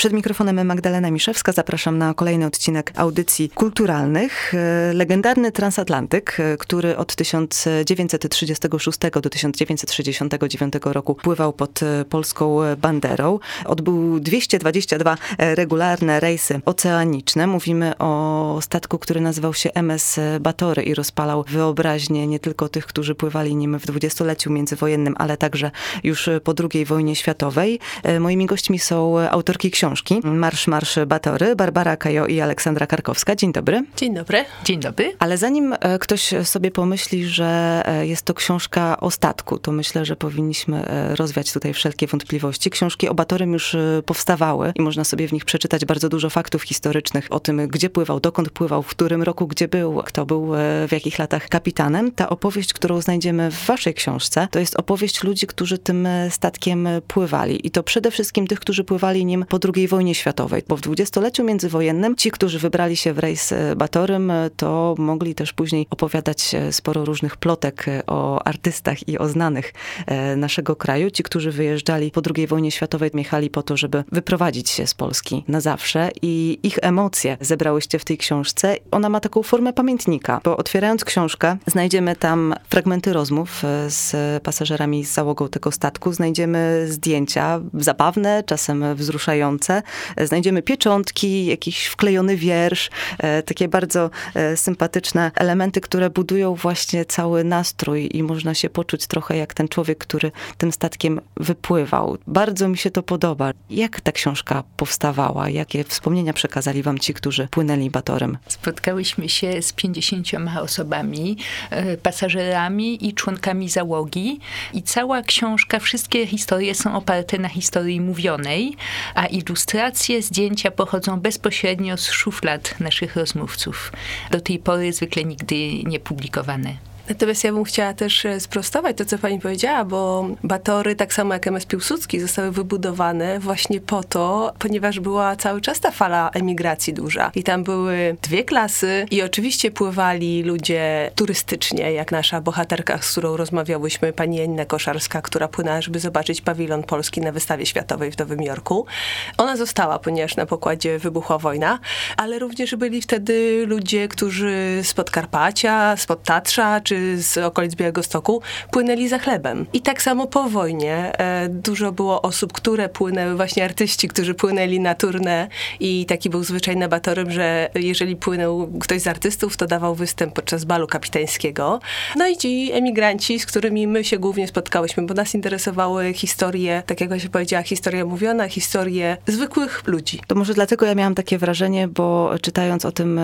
Przed mikrofonem Magdalena Miszewska. Zapraszam na kolejny odcinek audycji kulturalnych. E, legendarny transatlantyk, e, który od 1936 do 1969 roku pływał pod e, polską banderą. Odbył 222 regularne rejsy oceaniczne. Mówimy o statku, który nazywał się MS Batory i rozpalał wyobraźnię nie tylko tych, którzy pływali nim w dwudziestoleciu międzywojennym, ale także już po II wojnie światowej. Moimi gośćmi są autorki książki książki Marsz, Marsz Batory, Barbara Kajo i Aleksandra Karkowska. Dzień dobry. Dzień dobry. Dzień dobry. Ale zanim e, ktoś sobie pomyśli, że e, jest to książka o statku, to myślę, że powinniśmy e, rozwiać tutaj wszelkie wątpliwości. Książki o Batorym już powstawały i można sobie w nich przeczytać bardzo dużo faktów historycznych o tym, gdzie pływał, dokąd pływał, w którym roku, gdzie był, kto był w jakich latach kapitanem. Ta opowieść, którą znajdziemy w waszej książce, to jest opowieść ludzi, którzy tym statkiem pływali. I to przede wszystkim tych, którzy pływali nim po II wojnie światowej, bo w dwudziestoleciu międzywojennym ci, którzy wybrali się w rejs e, Batorym, e, to mogli też później opowiadać e, sporo różnych plotek o artystach i o znanych naszego kraju. Ci, którzy wyjeżdżali po II wojnie światowej, jechali po to, żeby wyprowadzić się z Polski na zawsze i ich emocje zebrałyście w tej książce. Ona ma taką formę pamiętnika, bo otwierając książkę, znajdziemy tam fragmenty rozmów z pasażerami z załogą tego statku, znajdziemy zdjęcia zabawne, czasem wzruszające, znajdziemy pieczątki, jakiś wklejony wiersz, e, takie bardzo e, sympatyczne elementy, które budują właśnie cały nastrój i można się poczuć trochę jak ten człowiek, który tym statkiem wypływał. Bardzo mi się to podoba. Jak ta książka powstawała? Jakie wspomnienia przekazali wam ci, którzy płynęli Batorem? Spotkałyśmy się z 50 osobami, e, pasażerami i członkami załogi i cała książka, wszystkie historie są oparte na historii mówionej, a ilustracje ilustracje, zdjęcia pochodzą bezpośrednio z szuflad naszych rozmówców. Do tej pory zwykle nigdy nie publikowane. Natomiast ja bym chciała też e, sprostować to, co pani powiedziała, bo Batory, tak samo jak MS Piłsudski, zostały wybudowane właśnie po to, ponieważ była cały czas ta fala emigracji duża. I tam były dwie klasy i oczywiście pływali ludzie turystycznie, jak nasza bohaterka, z którą rozmawiałyśmy, pani Janina Koszarska, która płynęła, żeby zobaczyć pawilon polski na wystawie światowej w Nowym Jorku. Ona została, ponieważ na pokładzie wybuchła wojna, ale również byli wtedy ludzie, którzy z Podkarpacia, spod Tatrza, czy z okolic Białegostoku płynęli za chlebem. I tak samo po wojnie e, dużo było osób, które płynęły, właśnie artyści, którzy płynęli na turnę i taki był zwyczaj na Batorym, że jeżeli płynął ktoś z artystów, to dawał występ podczas balu kapitańskiego. No i ci emigranci, z którymi my się głównie spotkałyśmy, bo nas interesowały historie, tak jak się powiedziała, historia mówiona, historie zwykłych ludzi. To może dlatego ja miałam takie wrażenie, bo czytając o tym, e,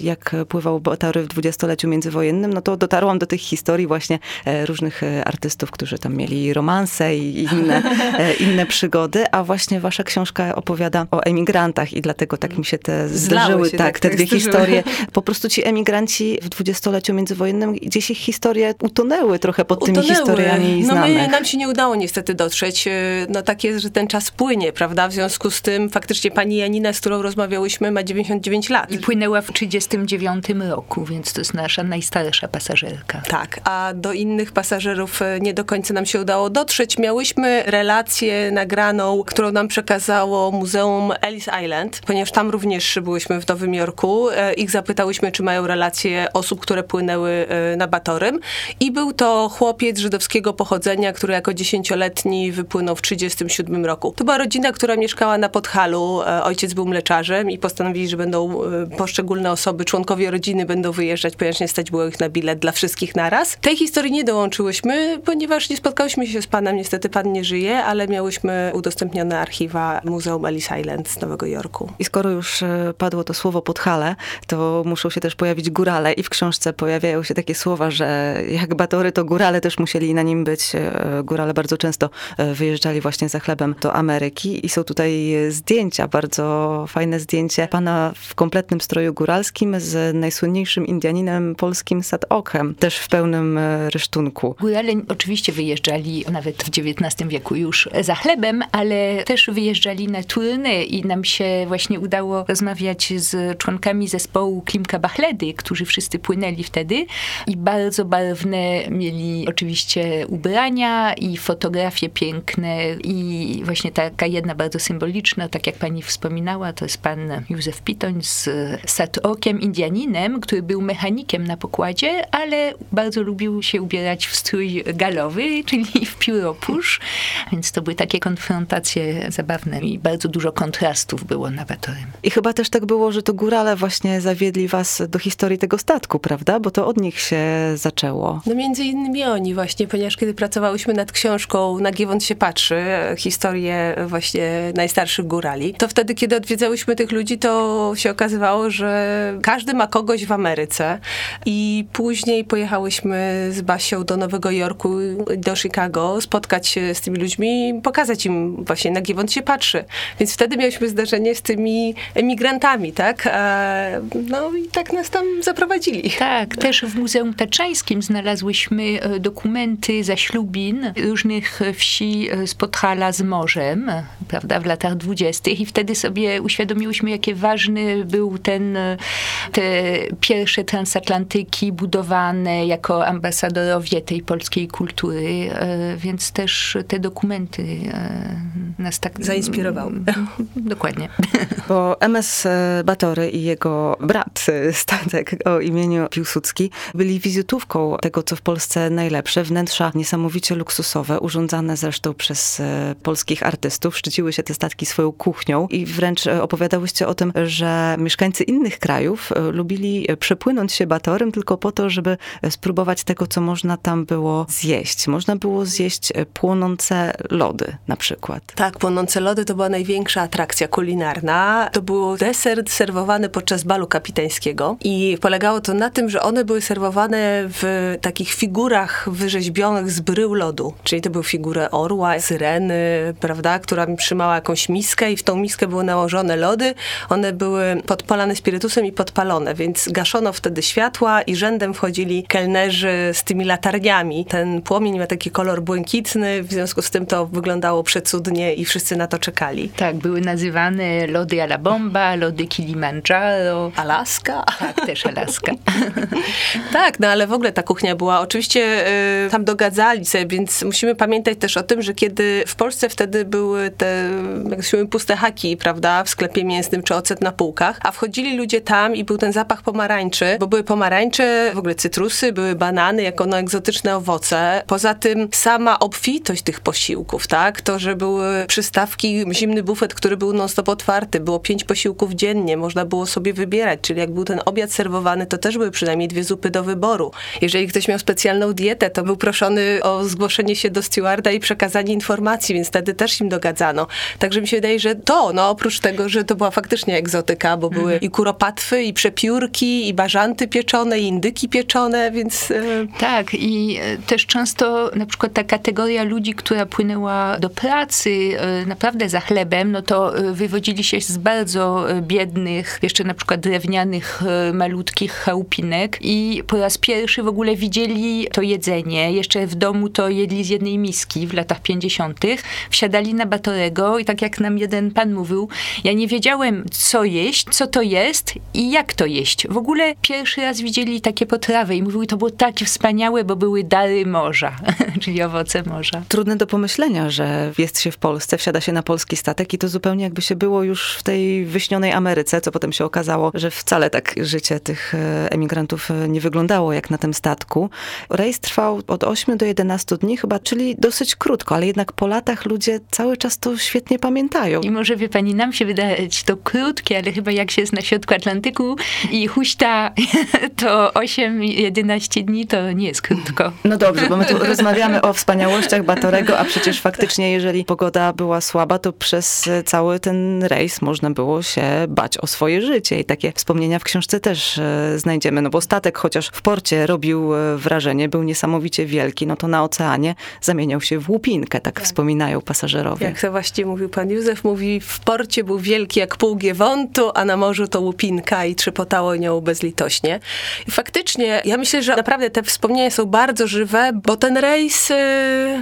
jak pływał Batory w dwudziestoleciu międzywojennym, no to dotarło dotarłam do tych historii właśnie e, różnych e, artystów, którzy tam mieli romanse i inne, e, inne przygody, a właśnie wasza książka opowiada o emigrantach i dlatego tak mi się te zdarzyły, tak, tak, te tak dwie zdarzyły. historie. Po prostu ci emigranci w dwudziestoleciu międzywojennym, gdzieś ich historie utonęły trochę pod utonęły. tymi historiami no My, nam się nie udało niestety dotrzeć. No tak jest, że ten czas płynie, prawda? W związku z tym faktycznie pani Janina, z którą rozmawiałyśmy, ma 99 lat. I płynęła w 39 roku, więc to jest nasza najstarsza pasażerka. Tak, a do innych pasażerów e, nie do końca nam się udało dotrzeć. Miałyśmy relację nagraną, którą nam przekazało Muzeum Ellis Island, ponieważ tam również byłyśmy w Nowym Jorku. E, ich zapytałyśmy, czy mają relacje osób, które płynęły e, na Batorym. I był to chłopiec żydowskiego pochodzenia, który jako dziesięcioletni wypłynął w 1937 roku. To była rodzina, która mieszkała na Podhalu. Ojciec był mleczarzem i postanowili, że będą poszczególne osoby, członkowie rodziny będą wyjeżdżać, ponieważ nie stać było ich na bilet dla wszystkich naraz. Tej historii nie dołączyłyśmy, ponieważ nie spotkałyśmy się z panem. Niestety pan nie żyje, ale miałyśmy udostępnione archiwa Muzeum Ellis Island z Nowego Jorku. I skoro już e, padło to słowo podhale, to muszą się też pojawić górale i w książce pojawiają się takie słowa, że jak batory, to górale też musieli na nim być. E, górale bardzo często e, wyjeżdżali właśnie za chlebem do Ameryki i są tutaj zdjęcia, bardzo fajne zdjęcie pana w kompletnym stroju góralskim z najsłynniejszym Indianinem polskim Sad Ochem też w pełnym e, rysztunku. Górale oczywiście wyjeżdżali nawet w XIX wieku już za chlebem, ale też wyjeżdżali na turny i nam się właśnie udało rozmawiać z członkami zespołu Klimka Bachledy, którzy wszyscy płynęli wtedy i bardzo barwne mieli oczywiście ubrania i fotografie piękne i właśnie taka jedna bardzo symboliczna, tak jak pani wspominała, to jest pan Józef Pitoń z Satrokiem Indianinem, który był mechanikiem na pokładzie, ale bardzo lubił się ubierać w strój galowy, czyli w pióropusz, więc to były takie konfrontacje zabawne i bardzo dużo kontrastów było na Batorym. I chyba też tak było, że to górale właśnie zawiedli was do historii tego statku, prawda? Bo to od nich się zaczęło. No między innymi oni właśnie, ponieważ kiedy pracowałyśmy nad książką Na Giewont się patrzy, historię właśnie najstarszych górali, to wtedy, kiedy odwiedzałyśmy tych ludzi, to się okazywało, że każdy ma kogoś w Ameryce i później pojechałyśmy z Basią do Nowego Jorku, do Chicago, spotkać się z tymi ludźmi i pokazać im właśnie na Giewont się patrzy. Więc wtedy mieliśmy zdarzenie z tymi emigrantami, tak? No i tak nas tam zaprowadzili. Tak, też w Muzeum Taczańskim znalazłyśmy e, dokumenty zaślubin różnych wsi e, z Podhala z morzem, prawda, w latach dwudziestych i wtedy sobie uświadomiłyśmy, jakie ważny był ten, e, te pierwsze transatlantyki budowane jako ambasadorowie tej polskiej kultury, więc też te dokumenty nas tak... Zainspirowały. Dokładnie. Bo MS Batory i jego brat, statek o imieniu Piłsudski, byli wizytówką tego, co w Polsce najlepsze. Wnętrza niesamowicie luksusowe, urządzane zresztą przez e, polskich artystów. Szczyciły się te statki swoją kuchnią i wręcz e, opowiadałyście o tym, że mieszkańcy innych krajów e, lubili przepłynąć się Batorym tylko po to, żeby spróbować tego, co można tam było zjeść. Można było zjeść płonące lody na przykład. Tak, płonące lody to była największa atrakcja kulinarna. To był deser serwowany podczas balu kapitańskiego i polegało to na tym, że one były serwowane w takich figurach wyrzeźbionych z brył lodu. Czyli to były figury orła, syreny, prawda, która trzymała jakąś miskę i w tą miskę były nałożone lody. One były podpalane spirytusem i podpalone, więc gaszono wtedy światła i rzędem wchodzili kelnerzy z tymi latarniami. Ten płomień ma taki kolor błękitny, w związku z tym to wyglądało przecudnie i wszyscy na to czekali. Tak, były nazywane lody ala bomba, lody Kilimandżaro. Alaska? Tak, też Alaska. tak, no ale w ogóle ta kuchnia była, oczywiście y, tam dogadzali sobie, więc musimy pamiętać też o tym, że kiedy w Polsce wtedy były te, jak się puste haki, prawda, w sklepie mięsnym czy ocet na półkach, a wchodzili ludzie tam i był ten zapach pomarańczy, bo były pomarańcze, w ogóle cytrusy, były banany jako no, egzotyczne owoce. Poza tym sama obfitość tych posiłków, tak, to, że były przystawki, zimny bufet, który był non-stop otwarty, było pięć posiłków dziennie, można było sobie wybierać, czyli jak był ten obiad serwowany, to też były przynajmniej dwie zupy do wyboru. Jeżeli ktoś miał specjalną dietę, to był proszony o zgłoszenie się do stewarda i przekazanie informacji, więc wtedy też im dogadzano. Także mi się wydaje, że to, no oprócz tego, że to była faktycznie egzotyka, bo były mhm. i kuropatwy, i przepiórki, i bażanty pieczone, i indyki pieczone, więc... E, tak, i e, też często na przykład ta kategoria ludzi, która płynęła do pracy e, naprawdę za chlebem, no to wywodzili się z bardzo biednych, jeszcze na przykład drewnianych, malutkich chałupinek i po raz pierwszy w ogóle widzieli to jedzenie. Jeszcze w domu to jedli z jednej miski w latach 50. Wsiadali na Batorego i tak jak nam jeden pan mówił, ja nie wiedziałem co jeść, co to jest i jak to jeść. W ogóle pierwszy raz widzieli takie potrawy i mówiły, to było takie wspaniałe, bo były dary morza, czyli owoce morza. Trudne do pomyślenia, że jest się w Polsce, wsiada się na polski statek i to zupełnie jakby się było już w tej wyśnionej Ameryce, co potem się okazało, że wcale tak życie tych e, emigrantów e, nie wyglądało jak na tym statku. Rejs trwał od 8 do 11 dni chyba, czyli dosyć krótko, ale jednak po latach ludzie cały czas to świetnie pamiętają. I może wie pani, nam się wydać to krótkie, ale chyba jak się jest na środku Atlantyku i huśta to 8-11 dni, to nie jest krótko. No dobrze, bo my tu rozmawiamy o wspaniałościach Batorego, a przecież faktycznie, jeżeli pogoda była słaba, to przez cały ten rejs można było się bać o swoje życie. I takie wspomnienia w książce też e, znajdziemy, no bo statek chociaż w porcie robił e, wrażenie, był niesamowicie wielki, no to na oceanie zamieniał się w łupinkę, tak, tak. wspominają pasażerowie. Jak to właśnie mówił pan Józef, mówi w porcie był wielki jak pół Giewontu, a na morzu to łupinka i trzepotało nią bezlitośnie. I faktycznie, ja myślę, że naprawdę te wspomnienia są bardzo żywe, bo ten rejs y,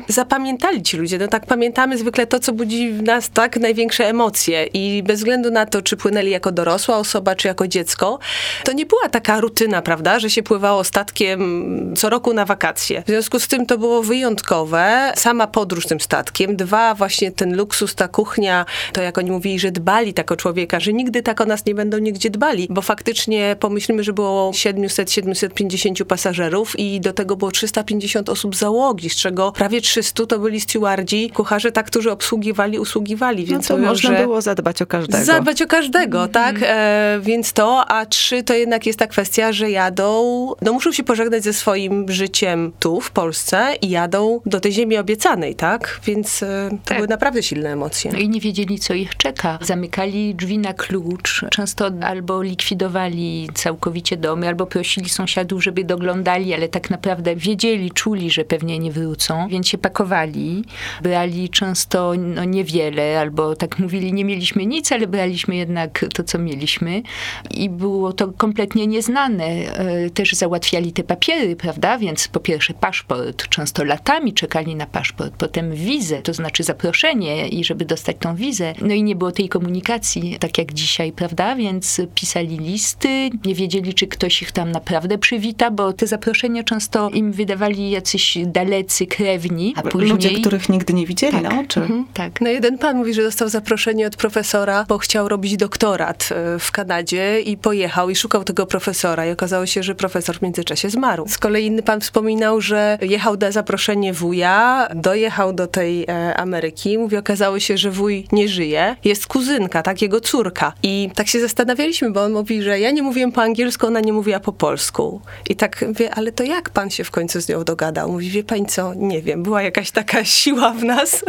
zapamiętali ci ludzie. No tak pamiętamy zwykle to, co budzi w nas tak największe emocje i bez względu na to, czy płynęli jako dorosła osoba, czy jako dziecko, to nie była taka rutyna, prawda, że się pływało statkiem co roku na wakacje. W związku z tym to było wyjątkowe. Sama podróż tym statkiem. Dwa, właśnie ten luksus, ta kuchnia, to jak oni mówili, że dbali tak o człowieka, że nigdy tak o nas nie będą nigdzie dbali, bo faktycznie pomyślimy, że było 700-750 pasażerów i do tego było 350 osób załogi, z czego prawie 300 to byli stewardzi, kucharze, tak, którzy obsługiwali, usługiwali, no więc no to można było zadbać o każdego. Zadbać o każdego, mm -hmm. tak? E, więc to, a trzy to jednak jest ta kwestia, że jadą, no muszą się pożegnać ze swoim życiem tu, w Polsce i jadą do tej ziemi obiecanej, tak? Więc e, to tak. były naprawdę silne emocje. No i nie wiedzieli, co ich czeka. Zamykali drzwi na klucz, często albo likwidowali całkowicie domy, albo prosili sąsiadów, żeby doglądali, ale tak naprawdę wiedzieli, czuli, że pewnie nie wrócą, więc się pakowali. Brali często no, niewiele, albo tak mówili, nie mieliśmy nic, ale braliśmy jednak to, co mieliśmy. I było to kompletnie nieznane. E, też załatwiali te papiery, prawda? Więc po pierwsze paszport, często latami czekali na paszport, potem wizę, to znaczy zaproszenie i żeby dostać tą wizę. No i nie było tej komunikacji, tak jak dzisiaj, prawda? Więc pisali listy, nie wiedzieli, czy ktoś ich tam naprawdę przywita, bo te zaproszenia często im wydawali jacyś dalecy krewni, a później... Ludzie, których nigdy nie widzieli tak. na oczy. Mhm, tak. No jeden pan mówi, że dostał zaproszenie od profesora, bo chciał robić doktorat e, w Kanadzie i pojechał i szukał tego profesora i okazało się, że profesor w międzyczasie zmarł. Z kolei inny pan wspominał, że jechał na zaproszenie wuja, dojechał do tej e, Ameryki, mówi, okazało się, że wuj nie żyje, jest kuzynka, tak, jego córka. I tak się zastanawialiśmy, bo on mówi, że ja nie mówiłem po angielsku, ona nie mówiła po polsku. I tak wie, ale to jak pan się w końcu z nią dogadał? Mówi, wie pani co, nie wiem, była jakaś taka siła w nas,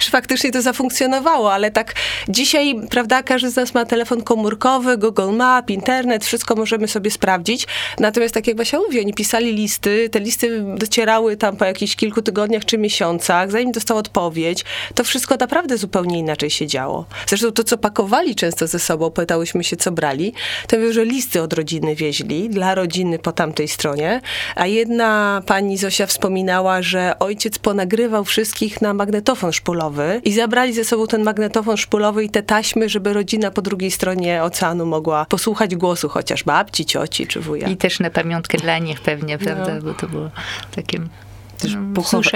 że faktycznie to zafunkcjonowało, ale tak dzisiaj, prawda, każdy z nas ma telefon komórkowy, Google Map, internet, wszystko możemy sobie sprawdzić. Natomiast tak jak Basia mówi, oni pisali listy, te listy docierały tam po jakichś kilku tygodniach czy miesiącach, zanim dostał odpowiedź. To wszystko naprawdę zupełnie inaczej się działo. Zresztą to, co pakowali często ze sobą, pytałyśmy się, co brali, to mówią, że listy od rodziny wieźli, dla rodziny po tamtej stronie, a jedna pani Zosia wspominała, że ojciec ponagrywał wszystkich na magnetofon szpulowy i zabrali ze sobą ten magnetofon szpulowy i te taśmy, żeby rodzina po drugiej stronie oceanu mogła posłuchać głosu chociaż babci, cioci czy wuja. I też na pamiątkę dla nich pewnie, prawda, no. bo to było takie też puchowe,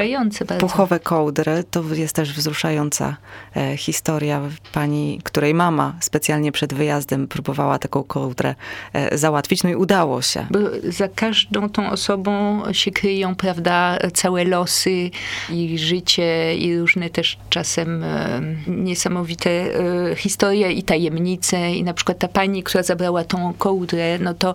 bardzo. puchowe kołdry. To jest też wzruszająca e, historia pani, której mama specjalnie przed wyjazdem próbowała taką kołdrę e, załatwić, no i udało się. Bo za każdą tą osobą się kryją, prawda, całe losy i życie i różne też czasem e, niesamowite e, historie i tajemnice. I na przykład ta pani, która zabrała tą kołdrę, no to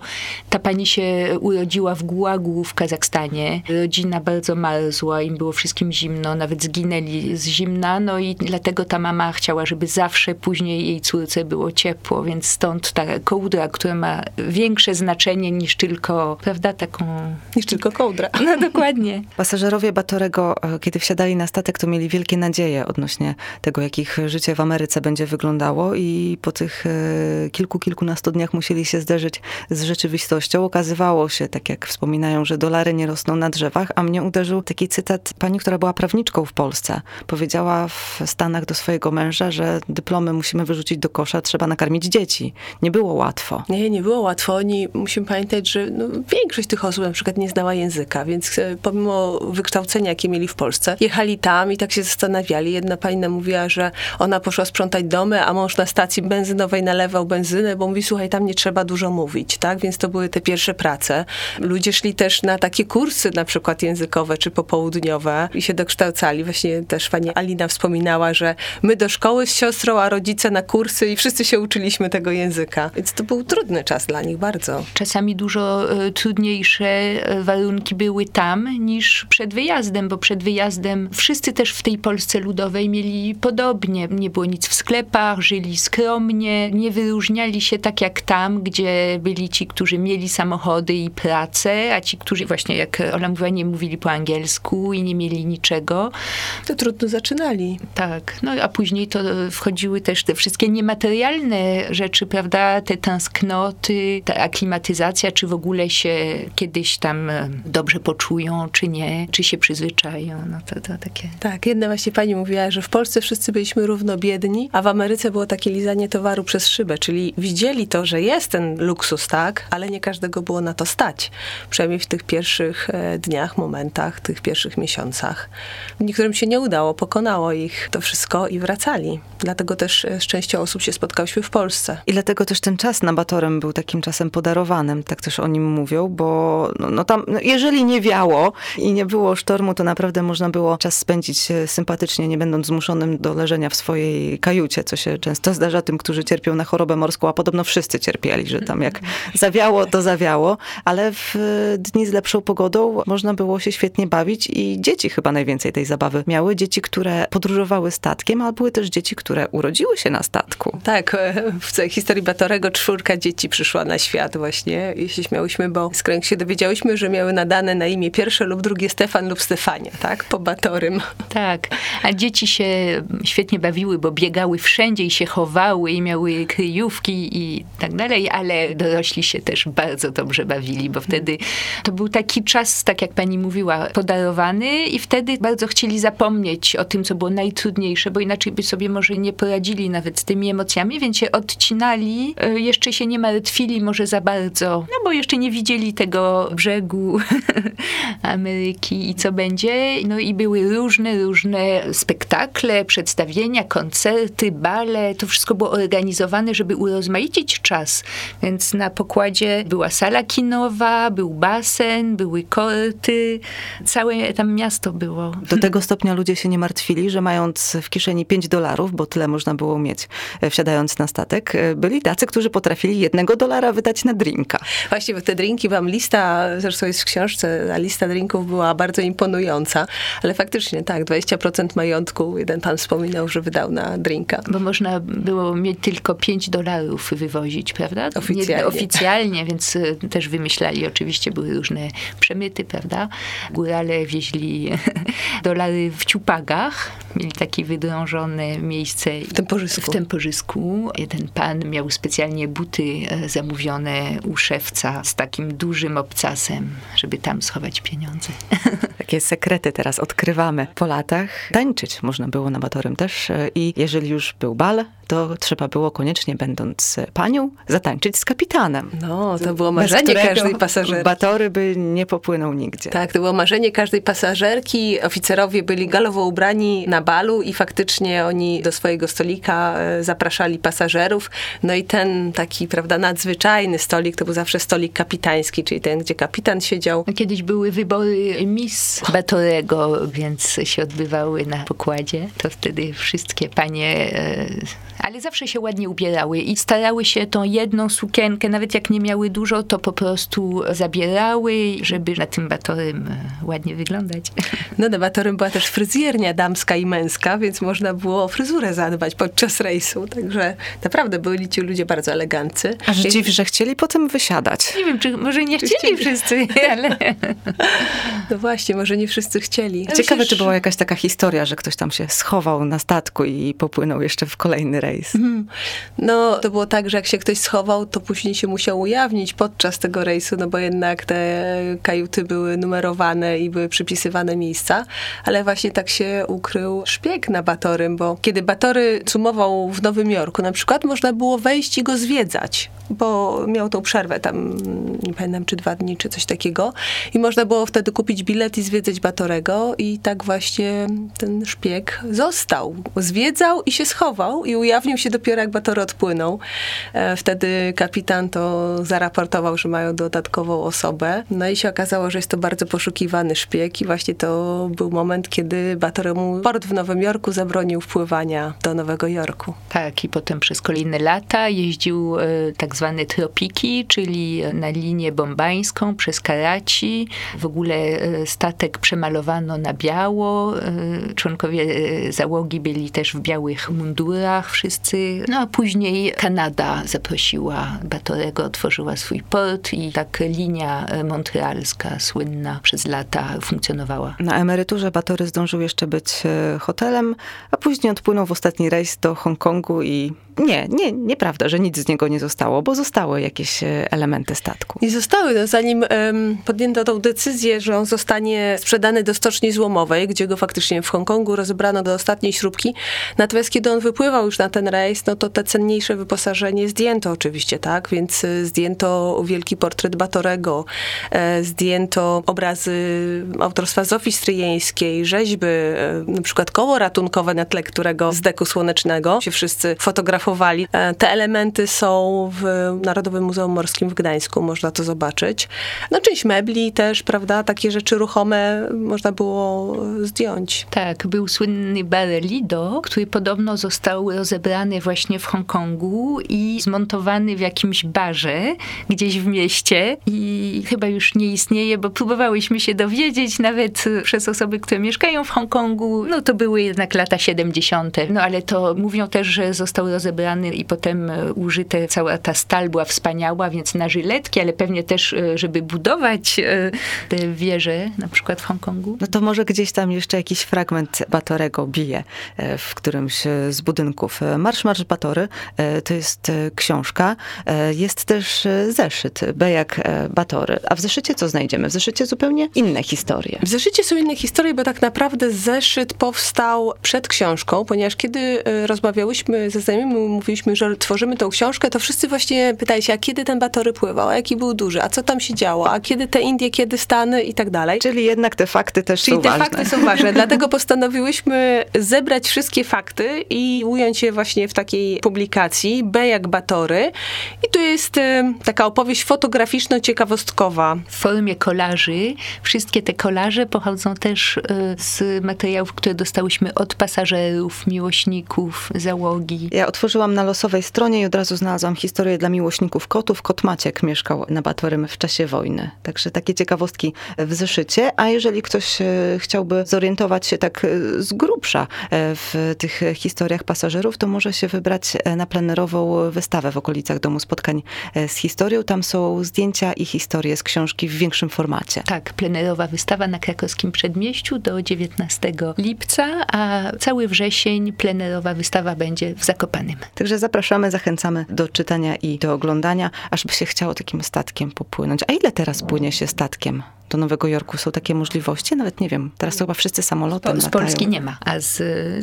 ta pani się urodziła w Gułagu w Kazachstanie. Rodzina bardzo zmarzła, im było wszystkim zimno, nawet zginęli z zimna, no i dlatego ta mama chciała, żeby zawsze później jej córce było ciepło, więc stąd ta kołdra, która ma większe znaczenie niż tylko, prawda, taką... Niż tylko kołdra. No dokładnie. Pasażerowie Batorego, e, kiedy wsiadali na statek, to mieli wielkie nadzieje odnośnie tego, jak ich życie w Ameryce będzie wyglądało i po tych e, kilku, kilkunastu dniach musieli się zderzyć z rzeczywistością. Okazywało się, tak jak wspominają, że dolary nie rosną na drzewach, a mnie uderzył taki cytat pani, która była prawniczką w Polsce. Powiedziała w Stanach do swojego męża, że dyplomy musimy wyrzucić do kosza, trzeba nakarmić dzieci. Nie było łatwo. Nie, nie było łatwo. Oni, musimy pamiętać, że no, większość tych osób na przykład nie znała języka, więc e, pomimo wykształcenia, jakie mieli w Polsce, jechali tam i tak się zastanawiali. Jedna pani nam mówiła, że ona poszła sprzątać domy, a mąż na stacji benzynowej nalewał benzynę, bo mówi, słuchaj, tam nie trzeba dużo mówić, tak? Więc to były te pierwsze prace. Ludzie szli też na takie kursy na przykład językowe, rzeczy popołudniowe i się dokształcali. Właśnie też pani Alina wspominała, że my do szkoły z siostrą, a rodzice na kursy i wszyscy się uczyliśmy tego języka. Więc to był trudny czas dla nich bardzo. Czasami dużo e, trudniejsze e, warunki były tam niż przed wyjazdem, bo przed wyjazdem wszyscy też w tej Polsce ludowej mieli podobnie. Nie było nic w sklepach, żyli skromnie, nie wyróżniali się tak jak tam, gdzie byli ci, którzy mieli samochody i pracę, a ci, którzy właśnie, jak Ola mówiła, nie mówili po angielsku i nie mieli niczego. To trudno zaczynali. Tak, no a później to wchodziły też te wszystkie niematerialne rzeczy, prawda, te tęsknoty, ta aklimatyzacja, czy w ogóle się kiedyś tam e, dobrze poczują, czy nie, czy się przyzwyczają, no to, to takie. Tak, jedna właśnie pani mówiła, że w Polsce wszyscy byliśmy równo biedni, a w Ameryce było takie lizanie towaru przez szybę, czyli widzieli to, że jest ten luksus, tak, ale nie każdego było na to stać. Przynajmniej w tych pierwszych e, dniach, momentach, tych pierwszych miesiącach. Niektórym się nie udało, pokonało ich to wszystko i wracali. Dlatego też e, z częścią osób się spotkałyśmy w Polsce. I dlatego też ten czas na Batorem był takim czasem podarowanym, tak też o nim mówią, bo no, no tam, no jeżeli nie wiało i nie było sztormu, to naprawdę można było czas spędzić e, sympatycznie, nie będąc zmuszonym do leżenia w swojej kajucie, co się często zdarza tym, którzy cierpią na chorobę morską, a podobno wszyscy cierpieli, że tam jak zawiało, to zawiało, ale w e, dni z lepszą pogodą można było się świetnie bawić i dzieci chyba najwięcej tej zabawy miały. Dzieci, które podróżowały statkiem, ale były też dzieci, które urodziły się na statku. Tak, e, w całej historii Batorego czwórka dzieci przyszła na świat właśnie i się śmiałyśmy, bo z kręg się dowiedziałyśmy, że miały nadane na imię pierwsze lub drugie Stefan lub Stefania, tak, po Batorym. Tak, a dzieci się świetnie bawiły, bo biegały wszędzie i się chowały i miały kryjówki i tak dalej, ale dorośli się też bardzo dobrze bawili, bo wtedy to był taki czas, tak jak pani mówiła, podarowany i wtedy bardzo chcieli zapomnieć o tym, co było najtrudniejsze, bo inaczej by sobie może nie poradzili nawet z tymi emocjami, więc się odcinali, e, jeszcze się nie martwili może za bardzo, no bo jeszcze nie widzieli tego brzegu Ameryki i co będzie. No i były różne, różne spektakle, przedstawienia, koncerty, bale. To wszystko było organizowane, żeby urozmaicić czas. Więc na pokładzie była sala kinowa, był basen, były korty. Całe tam miasto było. Do tego stopnia ludzie się nie martwili, że mając w kieszeni 5 dolarów, bo tyle można było mieć e, wsiadając na statek, e, byli tacy, którzy potrafili jednego dolara wydać na drinka. Właśnie, bo te drinki, wam lista, zresztą jest w książce, a lista drinków była bardzo imponująca, ale faktycznie tak, 20% majątku, jeden pan wspominał, że wydał na drinka. Bo można było mieć tylko 5 dolarów wywozić, prawda? Oficjalnie. Nie, oficjalnie, więc y, też wymyślali, oczywiście były różne przemyty, prawda? Górale wieźli dolary w ciupagach, mieli takie wydrążone miejsce W Temporzysku. w Temporzysku. Jeden pan miał specjalnie buty e, zamówione u szewca z takim dużym obcasem, żeby tam schować pieniądze. Takie sekrety teraz odkrywamy po latach. Tańczyć można było na Batorym też e, i jeżeli już był bal, to trzeba było koniecznie, będąc panią, zatańczyć z kapitanem. No, to było marzenie każdej pasażerki. Batory by nie popłynął nigdzie. Tak, to było marzenie każdej pasażerki. Oficerowie byli galowo ubrani na balu i faktycznie oni do swojego stolika e, zapraszali pasażerów. No i ten taki, prawda, nadzwyczajny stolik to był zawsze stolik kapitański, czyli ten, gdzie kapitan siedział. Kiedyś były wybory Miss Batorego, więc się odbywały na pokładzie. To wtedy wszystkie panie, e, ale zawsze się ładnie ubierały i starały się tą jedną sukienkę, nawet jak nie miały dużo, to po prostu zabierały, żeby na tym Batorym e, ładnie wyglądać. No na Batorym była też fryzjernia damska i męska, więc można było o fryzurę zadbać podczas rejsu. Także naprawdę byli ci ludzie bardzo eleganccy. A że dziwi, że chcieli potem wysiadać. Nie wiem, czy może nie chcieli wszyscy, ale... No właśnie, może nie wszyscy chcieli. Ciekawe, czy była jakaś taka historia, że ktoś tam się schował na statku i popłynął jeszcze w kolejny rejs. No, to było tak, że jak się ktoś schował, to później się musiał ujawnić podczas tego rejsu, no bo jednak te kajuty były numerowane i były przypisywane miejsca, ale właśnie tak się ukrył szpieg na Batorym, bo kiedy Batory sumował w Nowym Jorku na przykład, można było wejść i go zwiedzać, bo miał tą przerwę tam, nie pamiętam, czy dwa dni, czy coś takiego. I można było wtedy kupić bilet i zwiedzać Batorego i tak właśnie ten szpieg został. Zwiedzał i się schował i ujawnił się dopiero jak Batory odpłynął. E, wtedy kapitan to zaraportował, że mają dodatkową osobę. No i się okazało, że jest to bardzo poszukiwany szpieg i właśnie to był moment, kiedy Batoremu port w Nowym Jorku zabronił wpływania do Nowego Jorku. Tak, i potem przez kolejne lata jeździł e, tak zwane tropiki, czyli na linię bombańską przez Karachi. W ogóle e, statek przemalowano na biało. E, członkowie załogi byli też w białych mundurach wszyscy. No a później Kanada zaprosiła Batorego, otworzyła swój port i tak linia montrealska, słynna przez lata funkcjonowała. Na emeryturze Batory zdążył jeszcze być hotelem, a później odpłynął w ostatni rejs do Hongkongu i nie, nie, nieprawda, że nic z niego nie zostało, bo zostały jakieś e, elementy statku. I zostały, no, zanim em, podjęto tą decyzję, że on zostanie sprzedany do stoczni złomowej, gdzie go faktycznie w Hongkongu rozebrano do ostatniej śrubki. Natomiast kiedy on wypływał już na ten rejs, no to te cenniejsze wyposażenie zdjęto oczywiście, tak? Więc y, zdjęto wielki portret Batorego, e, zdjęto obrazy autorstwa Zofii Stryjeńskiej, rzeźby, e, na przykład koło ratunkowe na tle którego z deku słonecznego się wszyscy fotografowali. E, te elementy są w Narodowym Muzeum Morskim w Gdańsku, można to zobaczyć. No część mebli też, prawda, takie rzeczy ruchome można było zdjąć. Tak, był słynny bar Lido, który podobno został rozebrany właśnie w Hongkongu i zmontowany w jakimś barze gdzieś w mieście i chyba już nie istnieje, bo próbowałyśmy się dowiedzieć nawet przez osoby, które mieszkają w Hongkongu. No to były jednak lata 70. No ale to mówią też, że został rozebrany i potem e, użyte, cała ta stal była wspaniała, więc na żyletki, ale pewnie też, e, żeby budować e, te wieże, na przykład w Hongkongu. No to może gdzieś tam jeszcze jakiś fragment Batorego bije w którymś z budynków. Marsz Marsz Batory to jest książka, jest też zeszyt, B jak e, Batory. A w zeszycie co znajdziemy? W zeszycie zupełnie inne historie. W zeszycie są inne historie, bo tak naprawdę zeszyt powstał przed książką, ponieważ kiedy rozmawiałyśmy ze znajomymi, mówiliśmy, że tworzymy tą książkę, to wszyscy właśnie pytali się, a kiedy ten Batory pływał, a jaki był duży, a co tam się działo, a kiedy te Indie, kiedy Stany i tak dalej. Czyli jednak te fakty też Czyli są te ważne. fakty są ważne. Dlatego postanowiłyśmy zebrać wszystkie fakty i ująć je właśnie w takiej publikacji B jak Batory. I tu jest e, taka opowieść fotograficzno-ciekawostkowa. w formie kolaży. Wszystkie te kolaże pochodzą też e, z materiałów, które dostałyśmy od pasażerów, miłośników, załogi. Ja otworzyłam na losowej stronie i od razu znalazłam historię dla miłośników kotów. Kot Maciek mieszkał na Batorym w czasie wojny. Także takie ciekawostki w zeszycie. A jeżeli ktoś e, chciałby zorientować się tak e, z grubsza e, w tych historiach pasażerów, to może się wybrać na plenerową wystawę w okolicach Domu Spotkań z historią. Tam są zdjęcia i historie z książki w większym formacie. Tak, plenerowa wystawa na krakowskim przedmieściu do 19 lipca, a cały wrzesień plenerowa wystawa będzie w Zakopanym. Także zapraszamy, zachęcamy do czytania i do oglądania, aż by się chciało takim statkiem popłynąć. A ile teraz płynie się statkiem do Nowego Jorku? Są takie możliwości? Nawet nie wiem. Teraz chyba wszyscy samolotem z latają. Polski nie ma, a z,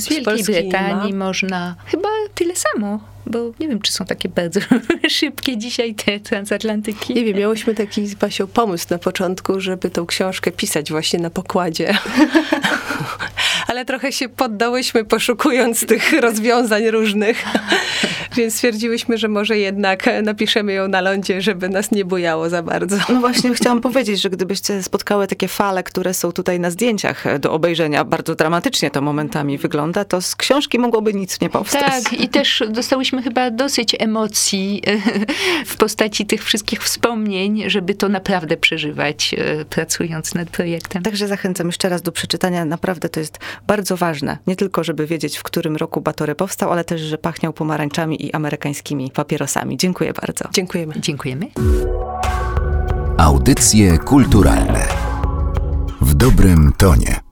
z Wielkiej Polski nie Brytanii ma. można chyba tyle samo, bo nie wiem, czy są takie bardzo szybkie dzisiaj te transatlantyki. Nie wiem, miałyśmy taki z Basią pomysł na początku, żeby tą książkę pisać właśnie na pokładzie. Ale trochę się poddałyśmy poszukując tych rozwiązań różnych. Więc stwierdziłyśmy, że może jednak napiszemy ją na lądzie, żeby nas nie bujało za bardzo. No właśnie chciałam powiedzieć, że gdybyście spotkały takie fale, które są tutaj na zdjęciach do obejrzenia, bardzo dramatycznie to momentami wygląda, to z książki mogłoby nic nie powstać. Tak, i też dostałyśmy chyba dosyć emocji w postaci tych wszystkich wspomnień, żeby to naprawdę przeżywać, e, pracując nad projektem. Także zachęcam jeszcze raz do przeczytania. Naprawdę to jest bardzo ważne. Nie tylko, żeby wiedzieć, w którym roku Batory powstał, ale też, że pachniał pomarańczami i amerykańskimi papierosami. Dziękuję bardzo. Dziękujemy. Dziękujemy. Audycje kulturalne w dobrym tonie.